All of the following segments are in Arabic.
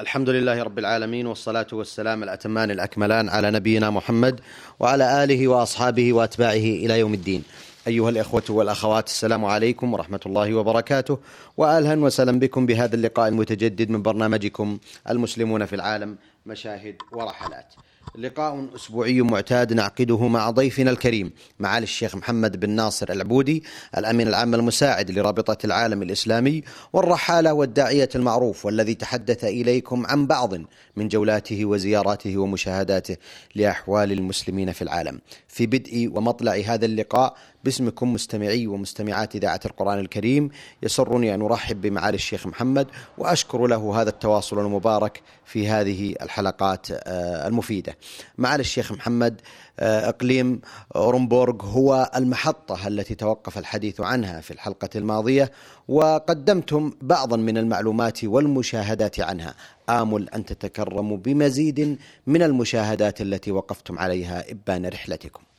الحمد لله رب العالمين والصلاة والسلام الأتمان الأكملان على نبينا محمد وعلى آله وأصحابه وأتباعه إلى يوم الدين. أيها الإخوة والأخوات السلام عليكم ورحمة الله وبركاته. وأهلا وسهلا بكم بهذا اللقاء المتجدد من برنامجكم المسلمون في العالم مشاهد ورحلات. لقاء أسبوعي معتاد نعقده مع ضيفنا الكريم معالي الشيخ محمد بن ناصر العبودي الأمين العام المساعد لرابطة العالم الإسلامي والرحالة والداعية المعروف والذي تحدث إليكم عن بعض من جولاته وزياراته ومشاهداته لأحوال المسلمين في العالم. في بدء ومطلع هذا اللقاء باسمكم مستمعي ومستمعات إذاعة القرآن الكريم. يسرني أن أرحب بمعالي الشيخ محمد وأشكر له هذا التواصل المبارك في هذه الحلقات آه، المفيدة. معالي الشيخ محمد آه، إقليم أورنبورغ هو المحطة التي توقف الحديث عنها في الحلقة الماضية وقدمتم بعضا من المعلومات والمشاهدات عنها. آمل أن تتكرموا بمزيد من المشاهدات التي وقفتم عليها إبان رحلتكم.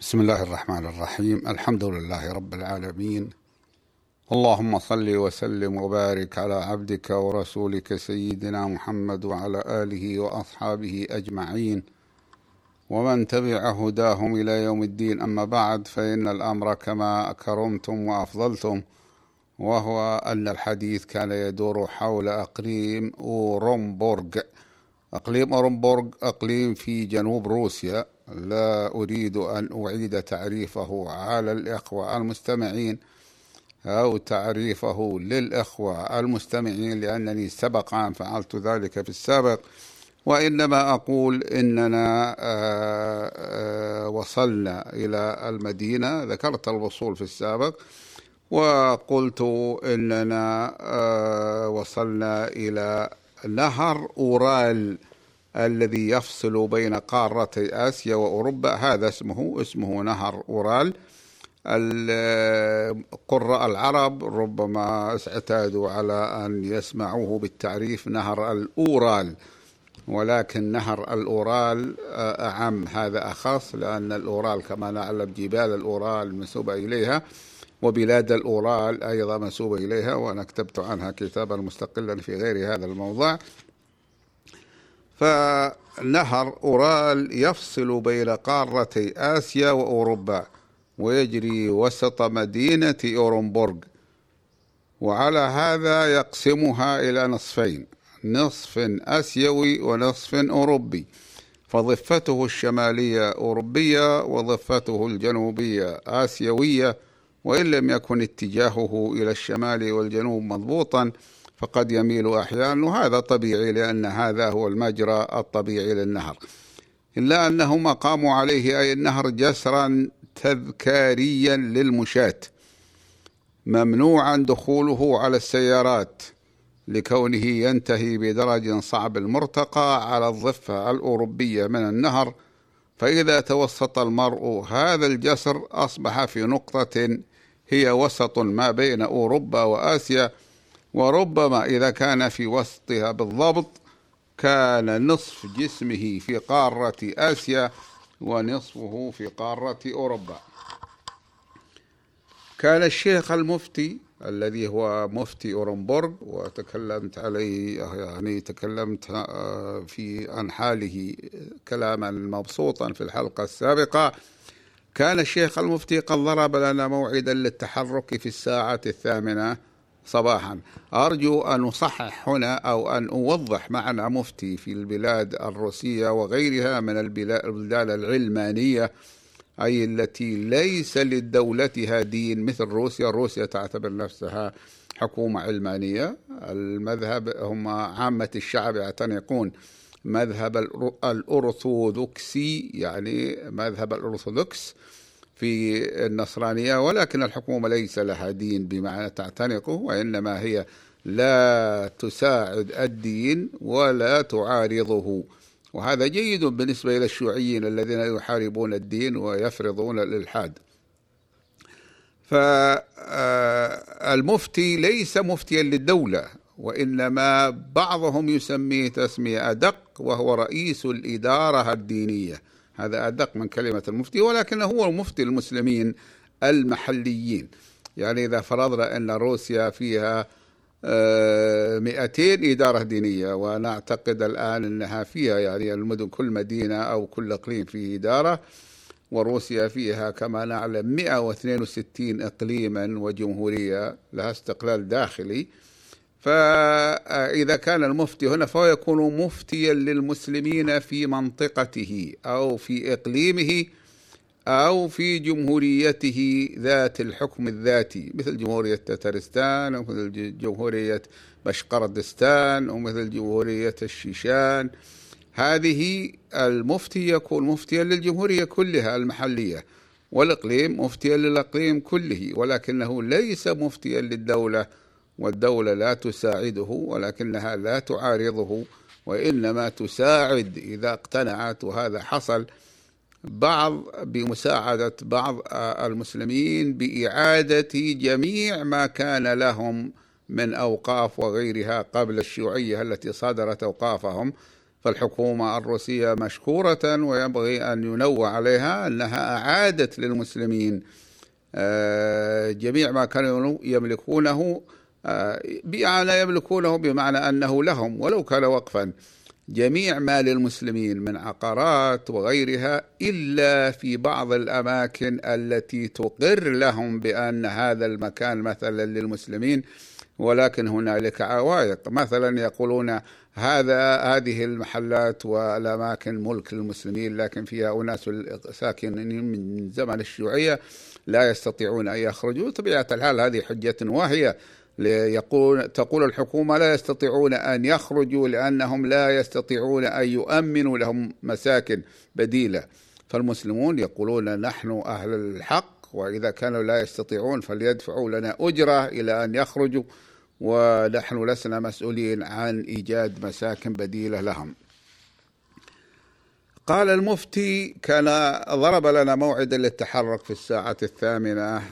بسم الله الرحمن الرحيم الحمد لله رب العالمين اللهم صل وسلم وبارك على عبدك ورسولك سيدنا محمد وعلى اله واصحابه اجمعين ومن تبع هداهم إلى يوم الدين اما بعد فان الامر كما كرمتم وافضلتم وهو ان الحديث كان يدور حول اقليم اورنبورغ اقليم اورنبورغ اقليم في جنوب روسيا لا أريد أن أعيد تعريفه على الإخوة المستمعين أو تعريفه للإخوة المستمعين لأنني سبق أن فعلت ذلك في السابق. وإنما أقول إننا آه، آه، وصلنا إلى المدينة ذكرت الوصول في السابق وقلت إننا آه، وصلنا إلى نهر أورال. الذي يفصل بين قارتي آسيا وأوروبا هذا اسمه اسمه نهر أورال. القراء العرب ربما اعتادوا على أن يسمعوه بالتعريف نهر الأورال ولكن نهر الأورال أعم. هذا أخص لأن الأورال كما نعلم جبال الأورال منسوبة إليها وبلاد الأورال أيضا منسوبة إليها وأنا كتبت عنها كتابا مستقلا في غير هذا الموضوع فنهر أورال يفصل بين قارتي آسيا وأوروبا ويجري وسط مدينة أورنبورغ. وعلى هذا يقسمها إلى نصفين نصف آسيوي ونصف أوروبي. فضفته الشمالية أوروبية وضفته الجنوبية آسيوية وإن لم يكن اتجاهه إلى الشمال والجنوب مضبوطا فقد يميل أحيانا وهذا طبيعي لأن هذا هو المجرى الطبيعي للنهر. إلا أنهم قاموا عليه أي النهر جسرا تذكاريا للمشاة ممنوعا دخوله على السيارات لكونه ينتهي بدرج صعب المرتقى على الضفة الأوروبية من النهر. فإذا توسط المرء هذا الجسر أصبح في نقطة هي وسط ما بين أوروبا وآسيا وربما إذا كان في وسطها بالضبط كان نصف جسمه في قارة آسيا ونصفه في قارة أوروبا. كان الشيخ المفتي الذي هو مفتي أورنبورغ وتكلمت عليه يعني تكلمت آه، في عن حاله كلاما مبسوطا في الحلقة السابقة. كان الشيخ المفتي قد ضرب لنا موعدا للتحرك في الساعة الثامنة صباحا. أرجو أن أصحح هنا أو أن أوضح معنى مفتي في البلاد الروسية وغيرها من البلدان العلمانية أي التي ليس لدولتها دين مثل روسيا. روسيا تعتبر نفسها حكومة علمانية. المذهب هم عامة الشعب يعتنقون مذهب الأرثوذكسي يعني مذهب الأرثوذكس. في النصرانية ولكن الحكومة ليس لها دين بمعنى تعتنقه وإنما هي لا تساعد الدين ولا تعارضه. وهذا جيد بالنسبة إلى الشيوعيين الذين يحاربون الدين ويفرضون الإلحاد. فالمفتي ليس مفتيا للدولة وإنما بعضهم يسميه تسمية أدق وهو رئيس الإدارة الدينية. هذا أدق من كلمة المفتي ولكنه هو مفتي المسلمين المحليين. يعني إذا فرضنا أن روسيا فيها 200 إدارة دينية وأنا أعتقد الآن أنها فيها يعني المدن كل مدينة أو كل إقليم فيه إدارة وروسيا فيها كما نعلم 162 إقليما وجمهورية لها استقلال داخلي. فإذا كان المفتي هنا فهو يكون مفتيا للمسلمين في منطقته أو في إقليمه أو في جمهوريته ذات الحكم الذاتي مثل جمهورية تترستان أو مثل جمهورية بشقردستان أو مثل جمهورية الشيشان. هذه المفتي يكون مفتيا للجمهورية كلها المحلية والإقليم مفتيا للإقليم كله ولكنه ليس مفتيا للدولة والدولة لا تساعده ولكنها لا تعارضه وإنما تساعد إذا اقتنعت وهذا حصل بعض بمساعدة بعض المسلمين بإعادة جميع ما كان لهم من أوقاف وغيرها قبل الشيوعية التي صدرت أوقافهم. فالحكومة الروسية مشكورة وينبغي أن ينوع عليها أنها أعادت للمسلمين آه، جميع ما كانوا يملكونه بمعنى يملكونه بمعنى أنه لهم ولو كان وقفا. جميع ما للمسلمين من عقارات وغيرها إلا في بعض الأماكن التي تقر لهم بأن هذا المكان مثلا للمسلمين ولكن هنالك عوائق. مثلا يقولون هذا هذه المحلات والأماكن ملك للمسلمين لكن فيها أناس ساكنين من زمن الشيوعية لا يستطيعون أن يخرجوا. طبيعة الحال هذه حجة واهية. يقول تقول الحكومة لا يستطيعون أن يخرجوا لأنهم لا يستطيعون أن يؤمنوا لهم مساكن بديلة. فالمسلمون يقولون نحن أهل الحق وإذا كانوا لا يستطيعون فليدفعوا لنا أجرة إلى أن يخرجوا ونحن لسنا مسؤولين عن إيجاد مساكن بديلة لهم. قال المفتي كان ضرب لنا موعدا للتحرك في الساعة الثامنة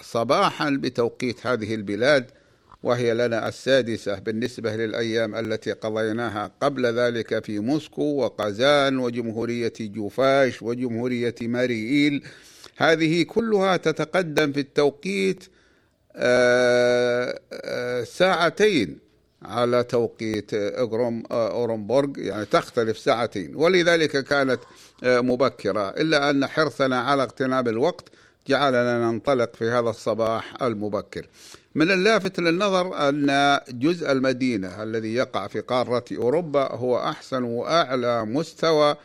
صباحا بتوقيت هذه البلاد وهي لنا السادسة بالنسبة للأيام التي قضيناها قبل ذلك في موسكو وقازان وجمهورية جوفاش وجمهورية ماريئيل هذه كلها تتقدم في التوقيت آه، آه، ساعتين على توقيت أورنبورغ يعني تختلف ساعتين. ولذلك كانت آه، مبكرة إلا أن حرصنا على اغتنام الوقت جعلنا ننطلق في هذا الصباح المبكر. من اللافت للنظر أن جزء المدينة الذي يقع في قارة أوروبا هو أحسن وأعلى مستوى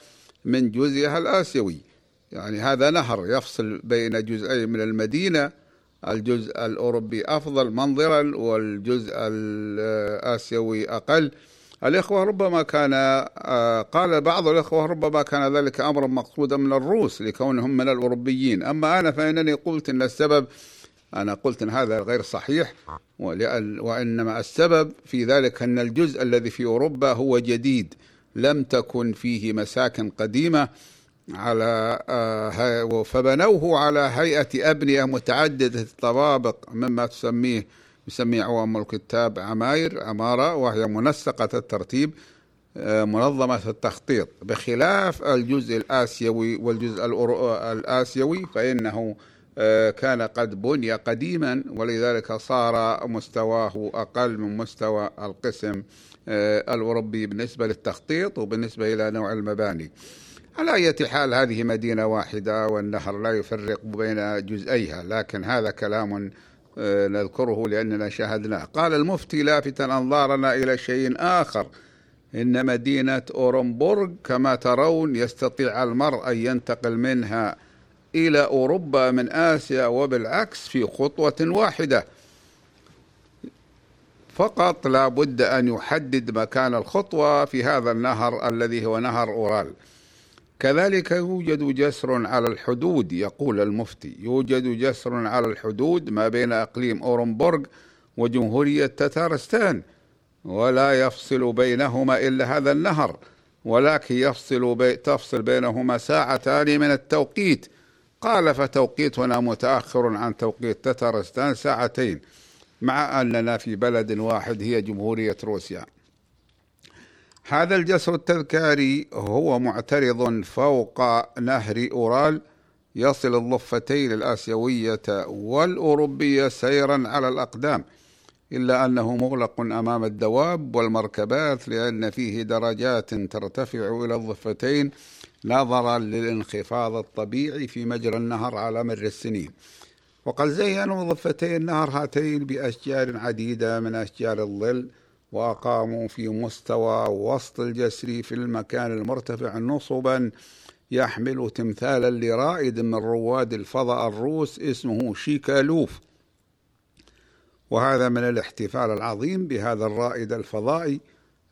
من جزئها الآسيوي. يعني هذا نهر يفصل بين جزئين من المدينة. الجزء الأوروبي أفضل منظرا والجزء الآسيوي أقل. الإخوة ربما كان آه، قال بعض الإخوة ربما كان ذلك أمرا مقصودا من الروس لكونهم من الأوروبيين. أما أنا فإنني قلت أن السبب أنا قلت أن هذا غير صحيح وإنما السبب في ذلك أن الجزء الذي في أوروبا هو جديد لم تكن فيه مساكن قديمة على آه، فبنوه على هيئة أبنية متعددة الطوابق مما تسميه يسميه عوام الكتاب عماير عمارة وهي منسقة الترتيب آه، منظمة التخطيط. بخلاف الجزء الآسيوي والجزء الآسيوي فإنه آه، كان قد بني قديما ولذلك صار مستواه أقل من مستوى القسم الأوروبي بالنسبة للتخطيط وبالنسبة إلى نوع المباني. على أي حال هذه مدينة واحدة والنهر لا يفرق بين جزئيها لكن هذا كلام آه، نذكره لأننا شاهدناه. قال المفتي لافتا أنظارنا إلى شيء آخر. إن مدينة أورنبورغ كما ترون يستطيع المرء أن ينتقل منها إلى أوروبا من آسيا وبالعكس في خطوة واحدة. فقط لا بد أن يحدد مكان الخطوة في هذا النهر الذي هو نهر أورال. كذلك يوجد جسر على الحدود يقول المفتي. يوجد جسر على الحدود ما بين أقليم أورنبورغ وجمهورية تتارستان ولا يفصل بينهما إلا هذا النهر ولكن يفصل بي تفصل بينهما ساعتان من التوقيت. قال فتوقيتنا متأخر عن توقيت تتارستان ساعتين مع أننا في بلد واحد هي جمهورية روسيا. هذا الجسر التذكاري هو معترض فوق نهر أورال يصل الضفتين الآسيوية والأوروبية سيرا على الأقدام إلا أنه مغلق أمام الدواب والمركبات لأن فيه درجات ترتفع إلى الضفتين نظرا للانخفاض الطبيعي في مجرى النهر على مر السنين. وقد زينوا ضفتي النهر هاتين بأشجار عديدة من أشجار الظل وأقاموا في مستوى وسط الجسر في المكان المرتفع نصبا يحمل تمثالا لرائد من رواد الفضاء الروس اسمه شيكالوف. وهذا من الاحتفال العظيم بهذا الرائد الفضائي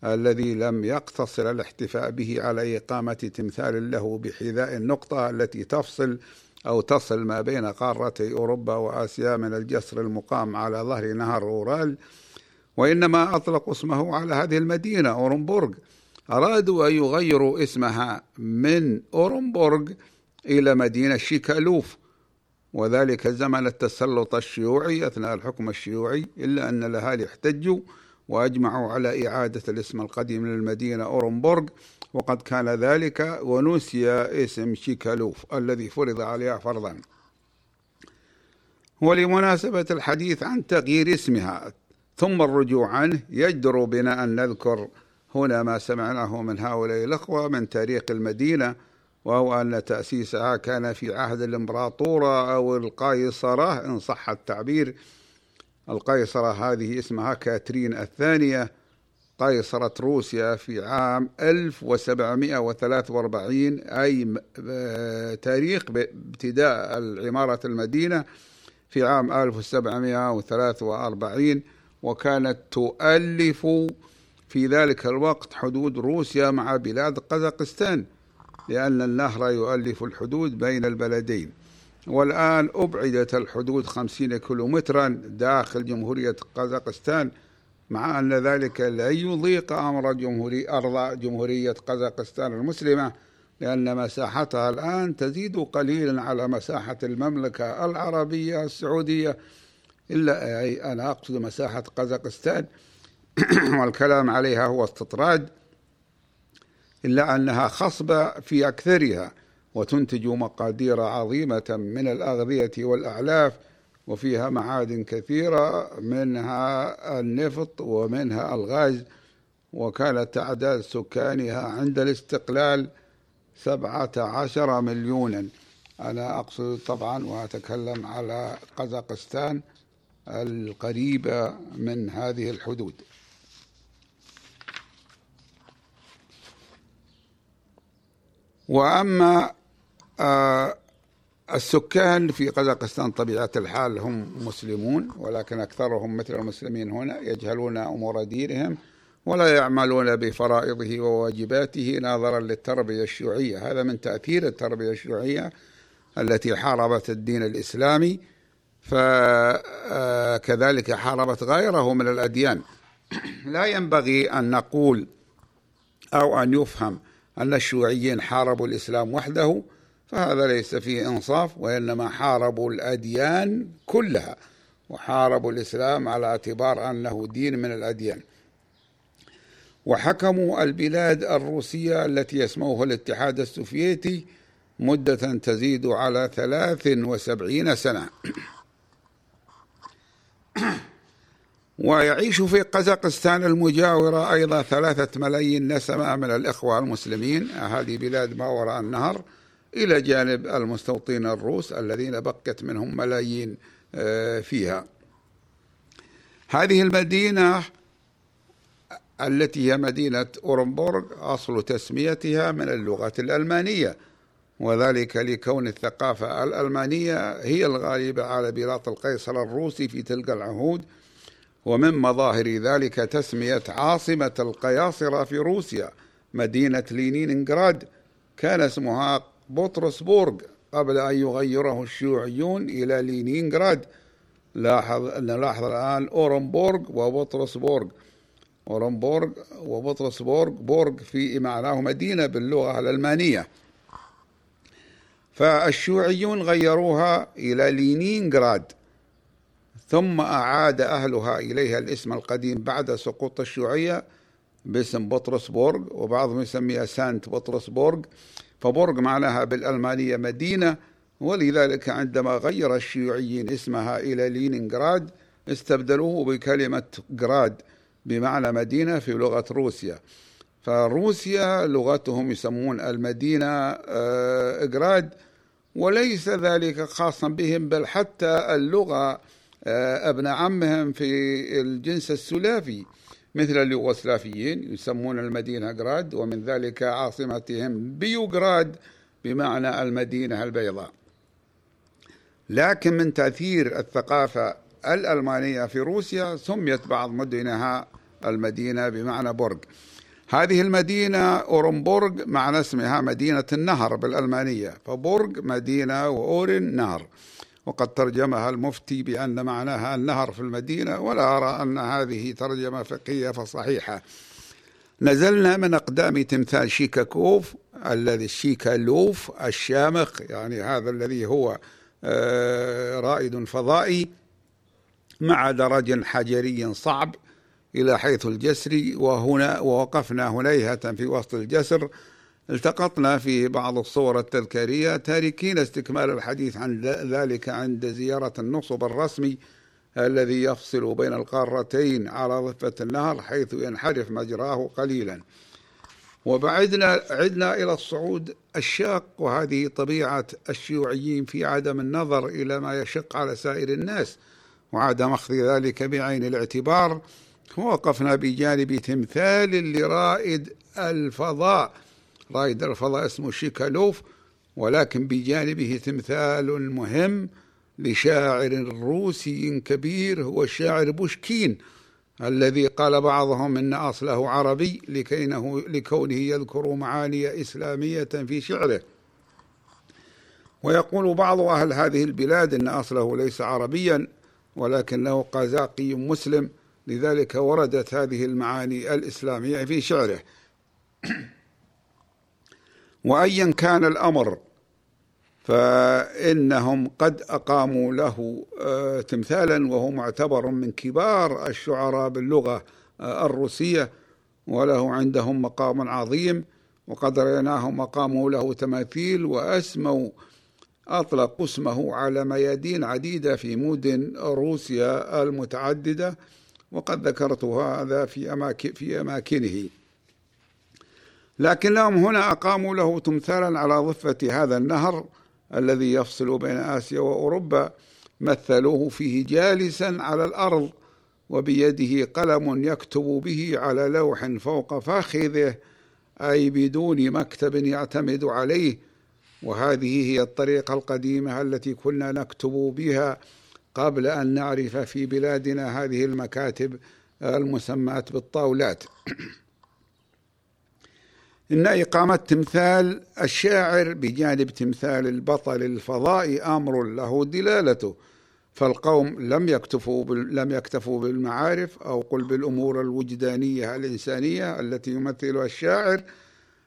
الذي لم يقتصر الاحتفاء به على إقامة تمثال له بحذاء النقطة التي تفصل أو تصل ما بين قارتي أوروبا وآسيا من الجسر المقام على ظهر نهر أورال وإنما أطلقوا اسمه على هذه المدينة أورنبورغ. أرادوا أن يغيروا اسمها من أورنبورغ إلى مدينة شيكالوف وذلك زمن التسلط الشيوعي أثناء الحكم الشيوعي إلا أن الأهالي احتجوا. وأجمعوا على إعادة الاسم القديم للمدينة أورنبورغ. وقد كان ذلك ونسي اسم شيكالوف الذي فرض عليها فرضا. ولمناسبة الحديث عن تغيير اسمها ثم الرجوع عنه يجدر بنا أن نذكر هنا ما سمعناه من هؤلاء الأخوة من تاريخ المدينة وهو أن تأسيسها كان في عهد الإمبراطورة أو القيصرة إن صح التعبير. القيصرة هذه اسمها كاترين الثانية قيصرة روسيا في عام 1743 أي تاريخ ابتداء عمارة المدينة في عام 1743 وكانت تؤلف في ذلك الوقت حدود روسيا مع بلاد قزاقستان لأن النهر يؤلف الحدود بين البلدين. والآن أبعدت الحدود خمسين كيلومترا داخل جمهورية قزاقستان مع أن ذلك لا يضيق أمر جمهوري أرض جمهورية قزاقستان المسلمة لأن مساحتها الآن تزيد قليلا على مساحة المملكة العربية السعودية. إلا أي أنا أقصد مساحة قزاقستان. والكلام عليها هو استطراد إلا أنها خصبة في أكثرها. وتنتج مقادير عظيمة من الأغذية والأعلاف وفيها معادن كثيرة منها النفط ومنها الغاز وكانت تعداد سكانها عند الاستقلال سبعة عشر مليونا. أنا أقصد طبعا وأتكلم على قزاقستان القريبة من هذه الحدود. وأما آه، السكان في قزاقستان طبيعة الحال هم مسلمون ولكن أكثرهم مثل المسلمين هنا يجهلون أمور دينهم ولا يعملون بفرائضه وواجباته ناظرا للتربية الشيوعية. هذا من تأثير التربية الشيوعية التي حاربت الدين الإسلامي فكذلك حاربت غيره من الأديان. لا ينبغي أن نقول أو أن يفهم أن الشيوعيين حاربوا الإسلام وحده فهذا ليس فيه إنصاف وإنما حاربوا الأديان كلها وحاربوا الإسلام على اعتبار أنه دين من الأديان. وحكموا البلاد الروسية التي يسموها الاتحاد السوفيتي مدة تزيد على ثلاث وسبعين سنة. ويعيش في قزاقستان المجاورة أيضا ثلاثة ملايين نسمة من الإخوة المسلمين. هذه بلاد ما وراء النهر إلى جانب المستوطنين الروس الذين بقت منهم ملايين آه، فيها. هذه المدينة التي هي مدينة أورنبورغ أصل تسميتها من اللغة الألمانية وذلك لكون الثقافة الألمانية هي الغالبة على بلاط القيصر الروسي في تلك العهود. ومن مظاهر ذلك تسمية عاصمة القياصرة في روسيا مدينة لينينغراد. كان اسمها بطرسبورغ قبل أن يغيره الشيوعيون إلى لينينغراد. لاحظ نلاحظ الآن أورنبورغ وبطرسبورغ. أورنبورغ وبطرسبورغ بورغ في معناه مدينة باللغة الألمانية. فالشيوعيون غيروها إلى لينينغراد. ثم أعاد أهلها إليها الاسم القديم بعد سقوط الشيوعية باسم بطرسبورغ وبعضهم يسميها سانت بطرسبورغ. فبورغ معناها بالألمانية مدينة ولذلك عندما غير الشيوعيين اسمها إلى لينينغراد استبدلوه بكلمة جراد بمعنى مدينة في لغة روسيا. فروسيا لغتهم يسمون المدينة جراد وليس ذلك خاصا بهم بل حتى اللغة أبن عمهم في الجنس السلافي مثل اليوغوسلافيين يسمون المدينة جراد ومن ذلك عاصمتهم بيوغراد بمعنى المدينة البيضاء. لكن من تأثير الثقافة الألمانية في روسيا سميت بعض مدنها المدينة بمعنى بورغ هذه المدينة أورنبورغ معنى اسمها مدينة النهر بالألمانية فبورغ مدينة وأورن نهر. وقد ترجمها المفتي بأن معناها النهر في المدينة ولا أرى أن هذه ترجمة فقهية فصحيحة. نزلنا من أقدام تمثال شيكاكوف الذي الشيكالوف الشامخ يعني هذا الذي هو آه، رائد فضائي مع درج حجري صعب إلى حيث الجسر وهنا ووقفنا هنيهة في وسط الجسر التقطنا في بعض الصور التذكارية تاركين استكمال الحديث عن ذلك عند زيارة النصب الرسمي الذي يفصل بين القارتين على ضفة النهر حيث ينحرف مجراه قليلا. وبعدنا عدنا إلى الصعود الشاق وهذه طبيعة الشيوعيين في عدم النظر إلى ما يشق على سائر الناس وعدم أخذ ذلك بعين الاعتبار. وقفنا بجانب تمثال لرائد الفضاء. رائد الفضاء اسمه شيكالوف ولكن بجانبه تمثال مهم لشاعر روسي كبير هو الشاعر بوشكين الذي قال بعضهم إن أصله عربي لكينه لكونه يذكر معاني إسلامية في شعره. ويقول بعض أهل هذه البلاد إن أصله ليس عربيا ولكنه قزاقي مسلم لذلك وردت هذه المعاني الإسلامية في شعره. وأيا كان الأمر فإنهم قد أقاموا له آه، تمثالا وهو معتبر من كبار الشعراء باللغة آه، الروسية وله عندهم مقام عظيم وقد رأيناهم أقاموا له تماثيل وأسموا أطلقوا اسمه على ميادين عديدة في مدن روسيا المتعددة وقد ذكرت هذا في أماكن في أماكنه. لكنهم هنا أقاموا له تمثالا على ضفة هذا النهر الذي يفصل بين آسيا وأوروبا مثلوه فيه جالسا على الأرض وبيده قلم يكتب به على لوح فوق فخذه أي بدون مكتب يعتمد عليه. وهذه هي الطريقة القديمة التي كنا نكتب بها قبل أن نعرف في بلادنا هذه المكاتب المسماة بالطاولات. إن إقامة تمثال الشاعر بجانب تمثال البطل الفضائي أمر له دلالته فالقوم لم يكتفوا لم يكتفوا بالمعارف أو قل بالأمور الوجدانية الإنسانية التي يمثلها الشاعر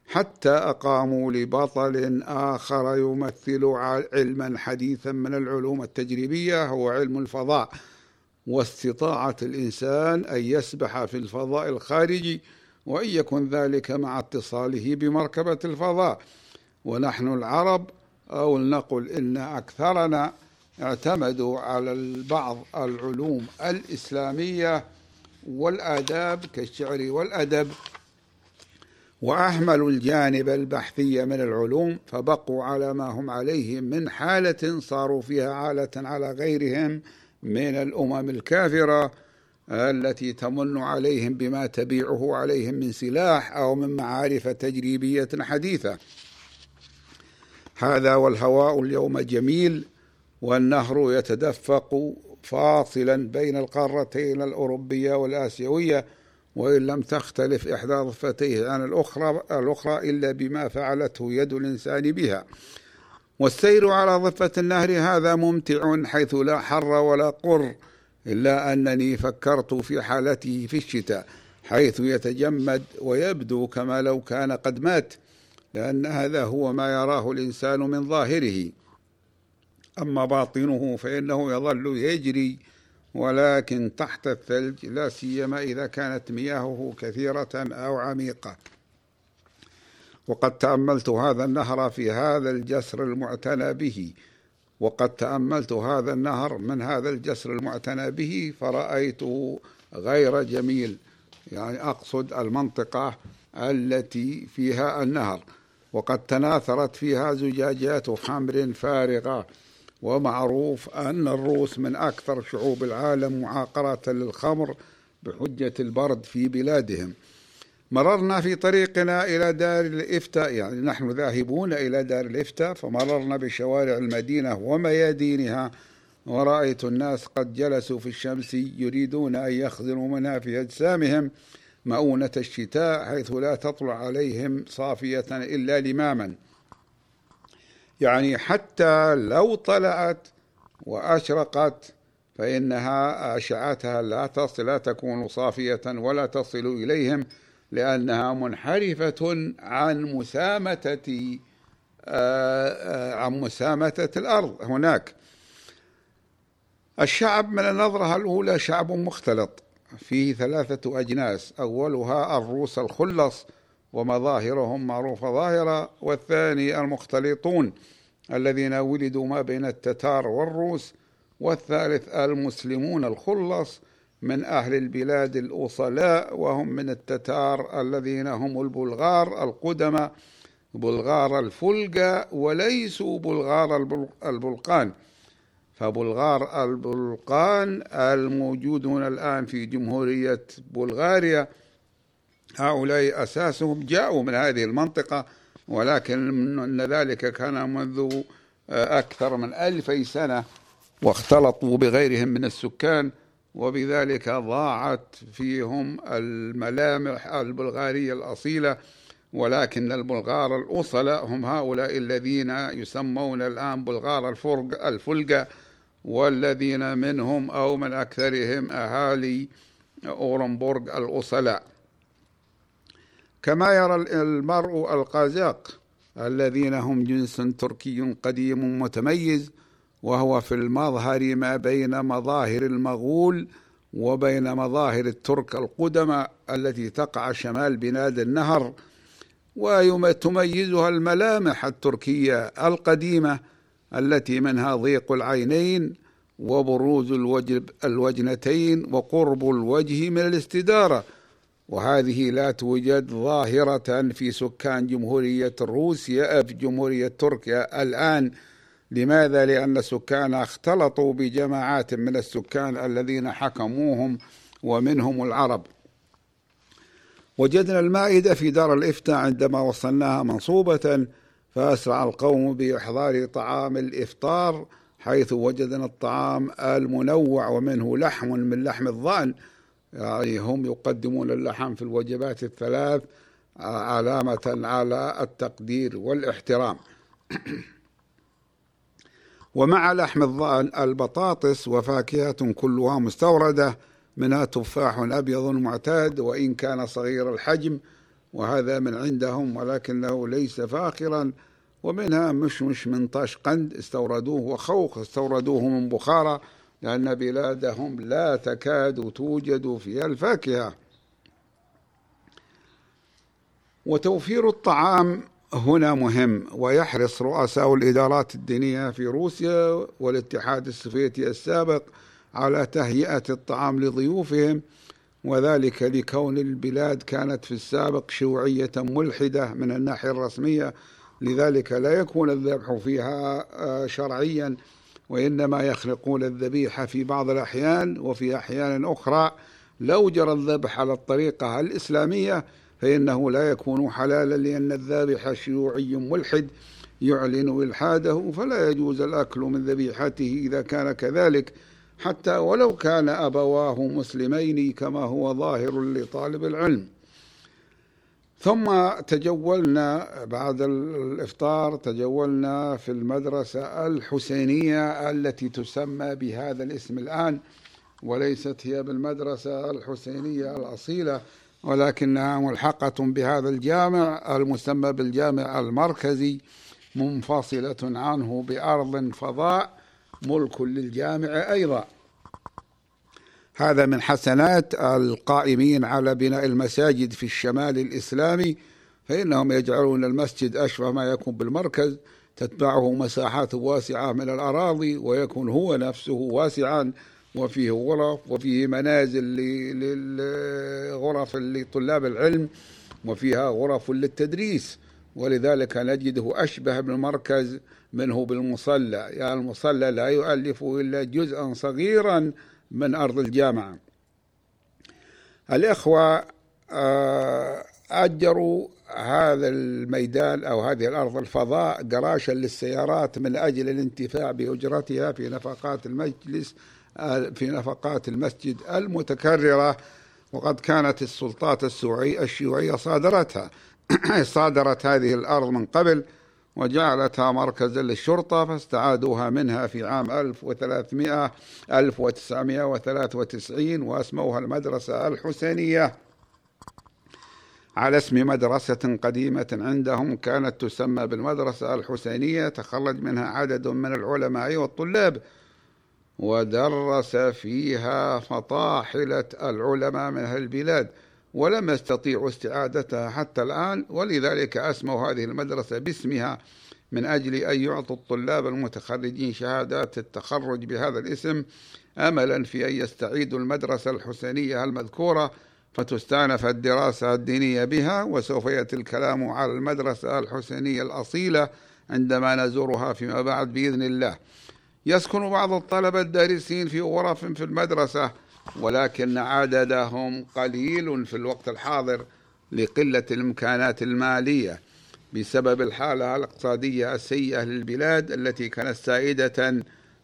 حتى أقاموا لبطل آخر يمثل علما حديثا من العلوم التجريبية هو علم الفضاء واستطاعة الإنسان أن يسبح في الفضاء الخارجي وإن يكن ذلك مع اتصاله بمركبة الفضاء. ونحن العرب أو نقول إن أكثرنا اعتمدوا على بعض العلوم الإسلامية والآداب كالشعر والأدب. وأهملوا الجانب البحثي من العلوم فبقوا على ما هم عليه من حالة صاروا فيها عالة على غيرهم من الأمم الكافرة. التي تمن عليهم بما تبيعه عليهم من سلاح أو من معارف تجريبية حديثة. هذا والهواء اليوم جميل والنهر يتدفق فاصلا بين القارتين الأوروبية والآسيوية وإن لم تختلف إحدى ضفتيه عن الأخرى الأخرى إلا بما فعلته يد الإنسان بها. والسير على ضفة النهر هذا ممتع حيث لا حر ولا قر إلا أنني فكرت في حالته في الشتاء حيث يتجمد ويبدو كما لو كان قد مات لأن هذا هو ما يراه الإنسان من ظاهره. أما باطنه فإنه يظل يجري ولكن تحت الثلج لا سيما إذا كانت مياهه كثيرة أو عميقة. وقد تأملت هذا النهر في هذا الجسر المعتنى به. وقد تأملت هذا النهر من هذا الجسر المعتنى به فرأيته غير جميل. يعني أقصد المنطقة التي فيها النهر. وقد تناثرت فيها زجاجات خمر فارغة. ومعروف أن الروس من أكثر شعوب العالم معاقرة للخمر بحجة البرد في بلادهم. مررنا في طريقنا إلى دار الإفتاء. يعني نحن ذاهبون إلى دار الإفتاء فمررنا بشوارع المدينة وميادينها ورأيت الناس قد جلسوا في الشمس يريدون أن يخزنوا منها في أجسامهم مؤونة الشتاء حيث لا تطلع عليهم صافية إلا لماما. يعني حتى لو طلعت وأشرقت فإنها أشعتها لا تصل لا تكون صافية ولا تصل إليهم. لأنها منحرفة عن مسامتة آه، آه، عن مسامتة الأرض هناك. الشعب من النظرة الأولى شعب مختلط. فيه ثلاثة أجناس أولها الروس الخلص ومظاهرهم معروفة ظاهرة والثاني المختلطون الذين ولدوا ما بين التتار والروس والثالث المسلمون الخلص من أهل البلاد الأصلاء وهم من التتار الذين هم البلغار القدمى بلغار الفلقة وليسوا بلغار البلقان. فبلغار البلقان الموجودون الآن في جمهورية بلغاريا هؤلاء أساسهم جاءوا من هذه المنطقة ولكن ذلك كان منذ أكثر من ألفي سنة واختلطوا بغيرهم من السكان وبذلك ضاعت فيهم الملامح البلغارية الأصيلة ولكن البلغار الأصلاء هم هؤلاء الذين يسمون الآن بلغار الفرق الفلقة والذين منهم أو من أكثرهم أهالي أورنبورغ الأصلاء كما يرى المرء القازاق الذين هم جنس تركي قديم متميز وهو في المظهر ما بين مظاهر المغول وبين مظاهر الترك القدماء التي تقع شمال بلاد النهر وتميزها الملامح التركية القديمة التي منها ضيق العينين وبروز الوجب الوجنتين وقرب الوجه من الاستدارة. وهذه لا توجد ظاهرة في سكان جمهورية روسيا في جمهورية تركيا الآن. لماذا؟ لأن السكان اختلطوا بجماعات من السكان الذين حكموهم ومنهم العرب. وجدنا المائدة في دار الإفتاء عندما وصلناها منصوبة فأسرع القوم بإحضار طعام الإفطار حيث وجدنا الطعام المنوع ومنه لحم من لحم الضأن. يعني هم يقدمون اللحم في الوجبات الثلاث علامة على التقدير والإحترام. ومع لحم البطاطس وفاكهة كلها مستوردة منها تفاح أبيض معتاد وإن كان صغير الحجم وهذا من عندهم ولكنه ليس فاخرا ومنها مشمش من طشقند استوردوه وخوخ استوردوه من بخارى لأن بلادهم لا تكاد توجد فيها الفاكهة. وتوفير الطعام هنا مهم ويحرص رؤساء الإدارات الدينية في روسيا والاتحاد السوفيتي السابق على تهيئة الطعام لضيوفهم وذلك لكون البلاد كانت في السابق شيوعية ملحدة من الناحية الرسمية. لذلك لا يكون الذبح فيها آه، شرعيا وإنما يخلقون الذبيحة في بعض الأحيان وفي أحيان أخرى. لو جرى الذبح على الطريقة الإسلامية فإنه لا يكون حلالا لأن الذابح شيوعي ملحد يعلن إلحاده فلا يجوز الأكل من ذبيحته إذا كان كذلك حتى ولو كان أبواه مسلمين كما هو ظاهر لطالب العلم. ثم تجولنا بعد الإفطار تجولنا في المدرسة الحسينية التي تسمى بهذا الاسم الآن وليست هي بالمدرسة الحسينية الأصيلة. ولكنها ملحقة بهذا الجامع المسمى بالجامع المركزي منفصلة عنه بأرض فضاء ملك للجامع أيضا. هذا من حسنات القائمين على بناء المساجد في الشمال الإسلامي فإنهم يجعلون المسجد أشبه ما يكون بالمركز تتبعه مساحات واسعة من الأراضي ويكون هو نفسه واسعا وفيه غرف وفيه منازل للغرف لطلاب العلم وفيها غرف للتدريس. ولذلك نجده أشبه بالمركز منه بالمصلى. يعني المصلى لا يؤلف إلا جزءا صغيرا من أرض الجامعة. الإخوة آه، أجروا هذا الميدان أو هذه الأرض الفضاء قراشا للسيارات من أجل الانتفاع بأجرتها في نفقات المجلس في نفقات المسجد المتكررة وقد كانت السلطات الشيوعية صادرتها. صادرت هذه الأرض من قبل وجعلتها مركزا للشرطة فاستعادوها منها في عام 1300 1993 وأسموها المدرسة الحسينية. على اسم مدرسة قديمة عندهم كانت تسمى بالمدرسة الحسينية تخرج منها عدد من العلماء والطلاب. ودرس فيها فطاحلة العلماء من أهل البلاد ولم يستطيعوا استعادتها حتى الآن ولذلك أسموا هذه المدرسة باسمها من أجل أن يعطوا الطلاب المتخرجين شهادات التخرج بهذا الاسم أملا في أن يستعيدوا المدرسة الحسينية المذكورة فتستأنف الدراسة الدينية بها وسوف يأتي الكلام على المدرسة الحسينية الأصيلة عندما نزورها فيما بعد بإذن الله. يسكن بعض الطلبة الدارسين في غرف في المدرسة ولكن عددهم قليل في الوقت الحاضر لقلة الإمكانات المالية بسبب الحالة الاقتصادية السيئة للبلاد التي كانت سائدة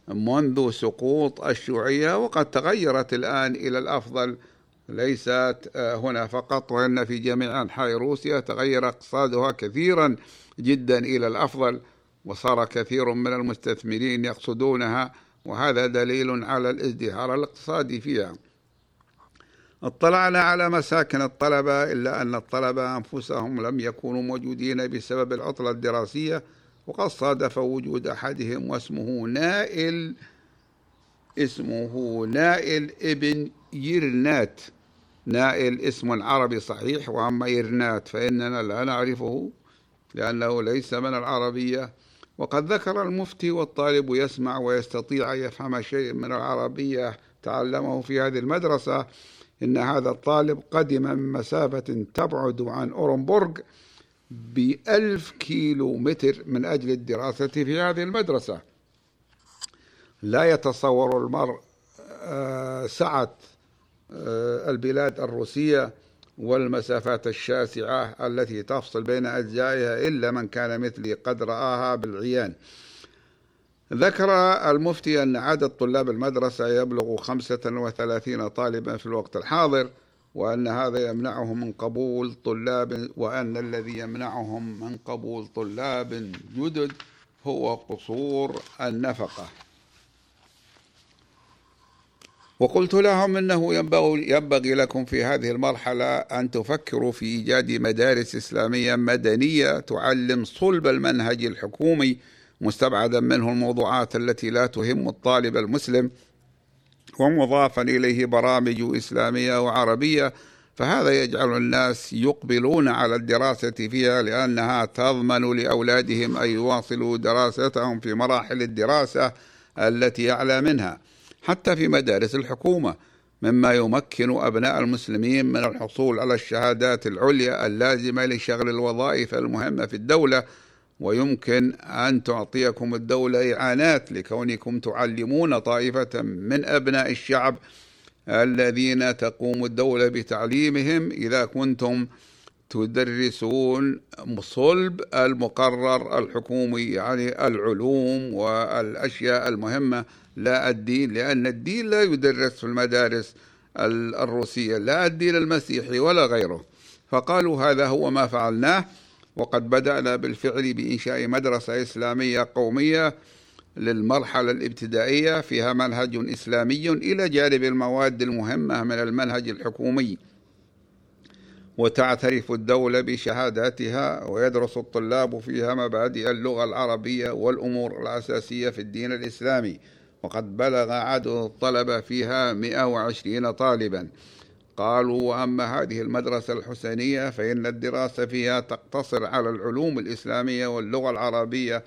منذ سقوط الشيوعية وقد تغيرت الآن إلى الأفضل. ليست هنا فقط وإن في جميع أنحاء روسيا تغير اقتصادها كثيرا جدا إلى الأفضل. وصار كثير من المستثمرين يقصدونها وهذا دليل على الازدهار الاقتصادي فيها. اطلعنا على مساكن الطلبة إلا أن الطلبة أنفسهم لم يكونوا موجودين بسبب العطلة الدراسية وقد صادف وجود أحدهم واسمه نائل اسمه نائل ابن يرنات. نائل اسم عربي صحيح وأما يرنات فإننا لا نعرفه لأنه ليس من العربية. وقد ذكر المفتي والطالب يسمع ويستطيع أن يفهم شيء من العربية تعلمه في هذه المدرسة. إن هذا الطالب قدم من مسافة تبعد عن أورنبورغ بألف كيلو متر من أجل الدراسة في هذه المدرسة. لا يتصور المرء آه، سعة آه، البلاد الروسية والمسافات الشاسعة التي تفصل بين أجزائها إلا من كان مثلي قد رآها بالعيان. ذكر المفتي أن عدد طلاب المدرسة يبلغ 35 طالبا في الوقت الحاضر وأن هذا يمنعهم من قبول طلاب وأن الذي يمنعهم من قبول طلاب جدد هو قصور النفقة. وقلت لهم إنه ينبغي لكم في هذه المرحلة أن تفكروا في إيجاد مدارس إسلامية مدنية تعلم صلب المنهج الحكومي مستبعدا منه الموضوعات التي لا تهم الطالب المسلم ومضافا إليه برامج إسلامية وعربية. فهذا يجعل الناس يقبلون على الدراسة فيها لأنها تضمن لأولادهم أن يواصلوا دراستهم في مراحل الدراسة التي أعلى منها. حتى في مدارس الحكومة مما يمكن أبناء المسلمين من الحصول على الشهادات العليا اللازمة لشغل الوظائف المهمة في الدولة ويمكن أن تعطيكم الدولة إعانات لكونكم تعلمون طائفة من أبناء الشعب الذين تقوم الدولة بتعليمهم إذا كنتم تدرسون صلب المقرر الحكومي يعني العلوم والأشياء المهمة لا الدين لأن الدين لا يدرس في المدارس الروسية لا الدين المسيحي ولا غيره. فقالوا هذا هو ما فعلناه وقد بدأنا بالفعل بإنشاء مدرسة إسلامية قومية للمرحلة الابتدائية فيها منهج إسلامي إلى جانب المواد المهمة من المنهج الحكومي. وتعترف الدولة بشهاداتها ويدرس الطلاب فيها مبادئ اللغة العربية والأمور الأساسية في الدين الإسلامي. وقد بلغ عدد الطلبة فيها 120 طالبا. قالوا وأما هذه المدرسة الحسينية فإن الدراسة فيها تقتصر على العلوم الإسلامية واللغة العربية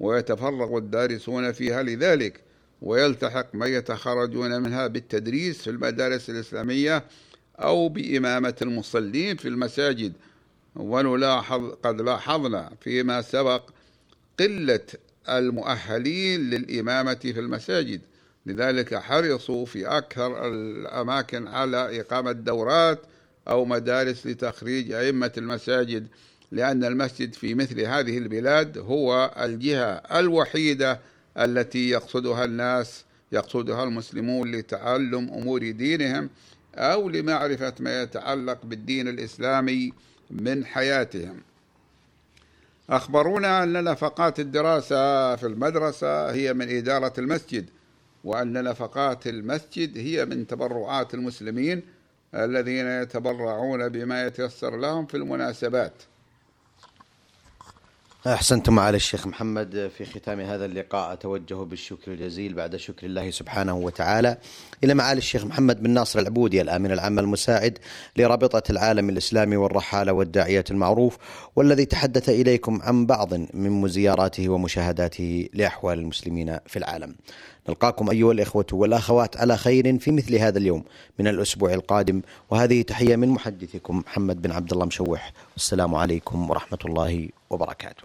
ويتفرغ الدارسون فيها لذلك ويلتحق من يتخرجون منها بالتدريس في المدارس الإسلامية أو بإمامة المصلين في المساجد. ونلاحظ قد لاحظنا فيما سبق قلة المؤهلين للإمامة في المساجد. لذلك حرصوا في أكثر الأماكن على إقامة دورات أو مدارس لتخريج أئمة المساجد لأن المسجد في مثل هذه البلاد هو الجهة الوحيدة التي يقصدها الناس يقصدها المسلمون لتعلم أمور دينهم أو لمعرفة ما يتعلق بالدين الإسلامي من حياتهم. أخبرونا أن نفقات الدراسة في المدرسة هي من إدارة المسجد وأن نفقات المسجد هي من تبرعات المسلمين الذين يتبرعون بما يتيسر لهم في المناسبات. أحسنتم على الشيخ محمد. في ختام هذا اللقاء أتوجه بالشكر الجزيل بعد شكر الله سبحانه وتعالى إلى معالي الشيخ محمد بن ناصر العبودي الآمن العام المساعد لرابطة العالم الإسلامي والرحالة والداعية المعروف والذي تحدث إليكم عن بعض من زياراته ومشاهداته لأحوال المسلمين في العالم. نلقاكم أيها الإخوة والأخوات على خير في مثل هذا اليوم من الأسبوع القادم. وهذه تحية من محدثكم محمد بن عبد الله مشوح. والسلام عليكم ورحمة الله وبركاته.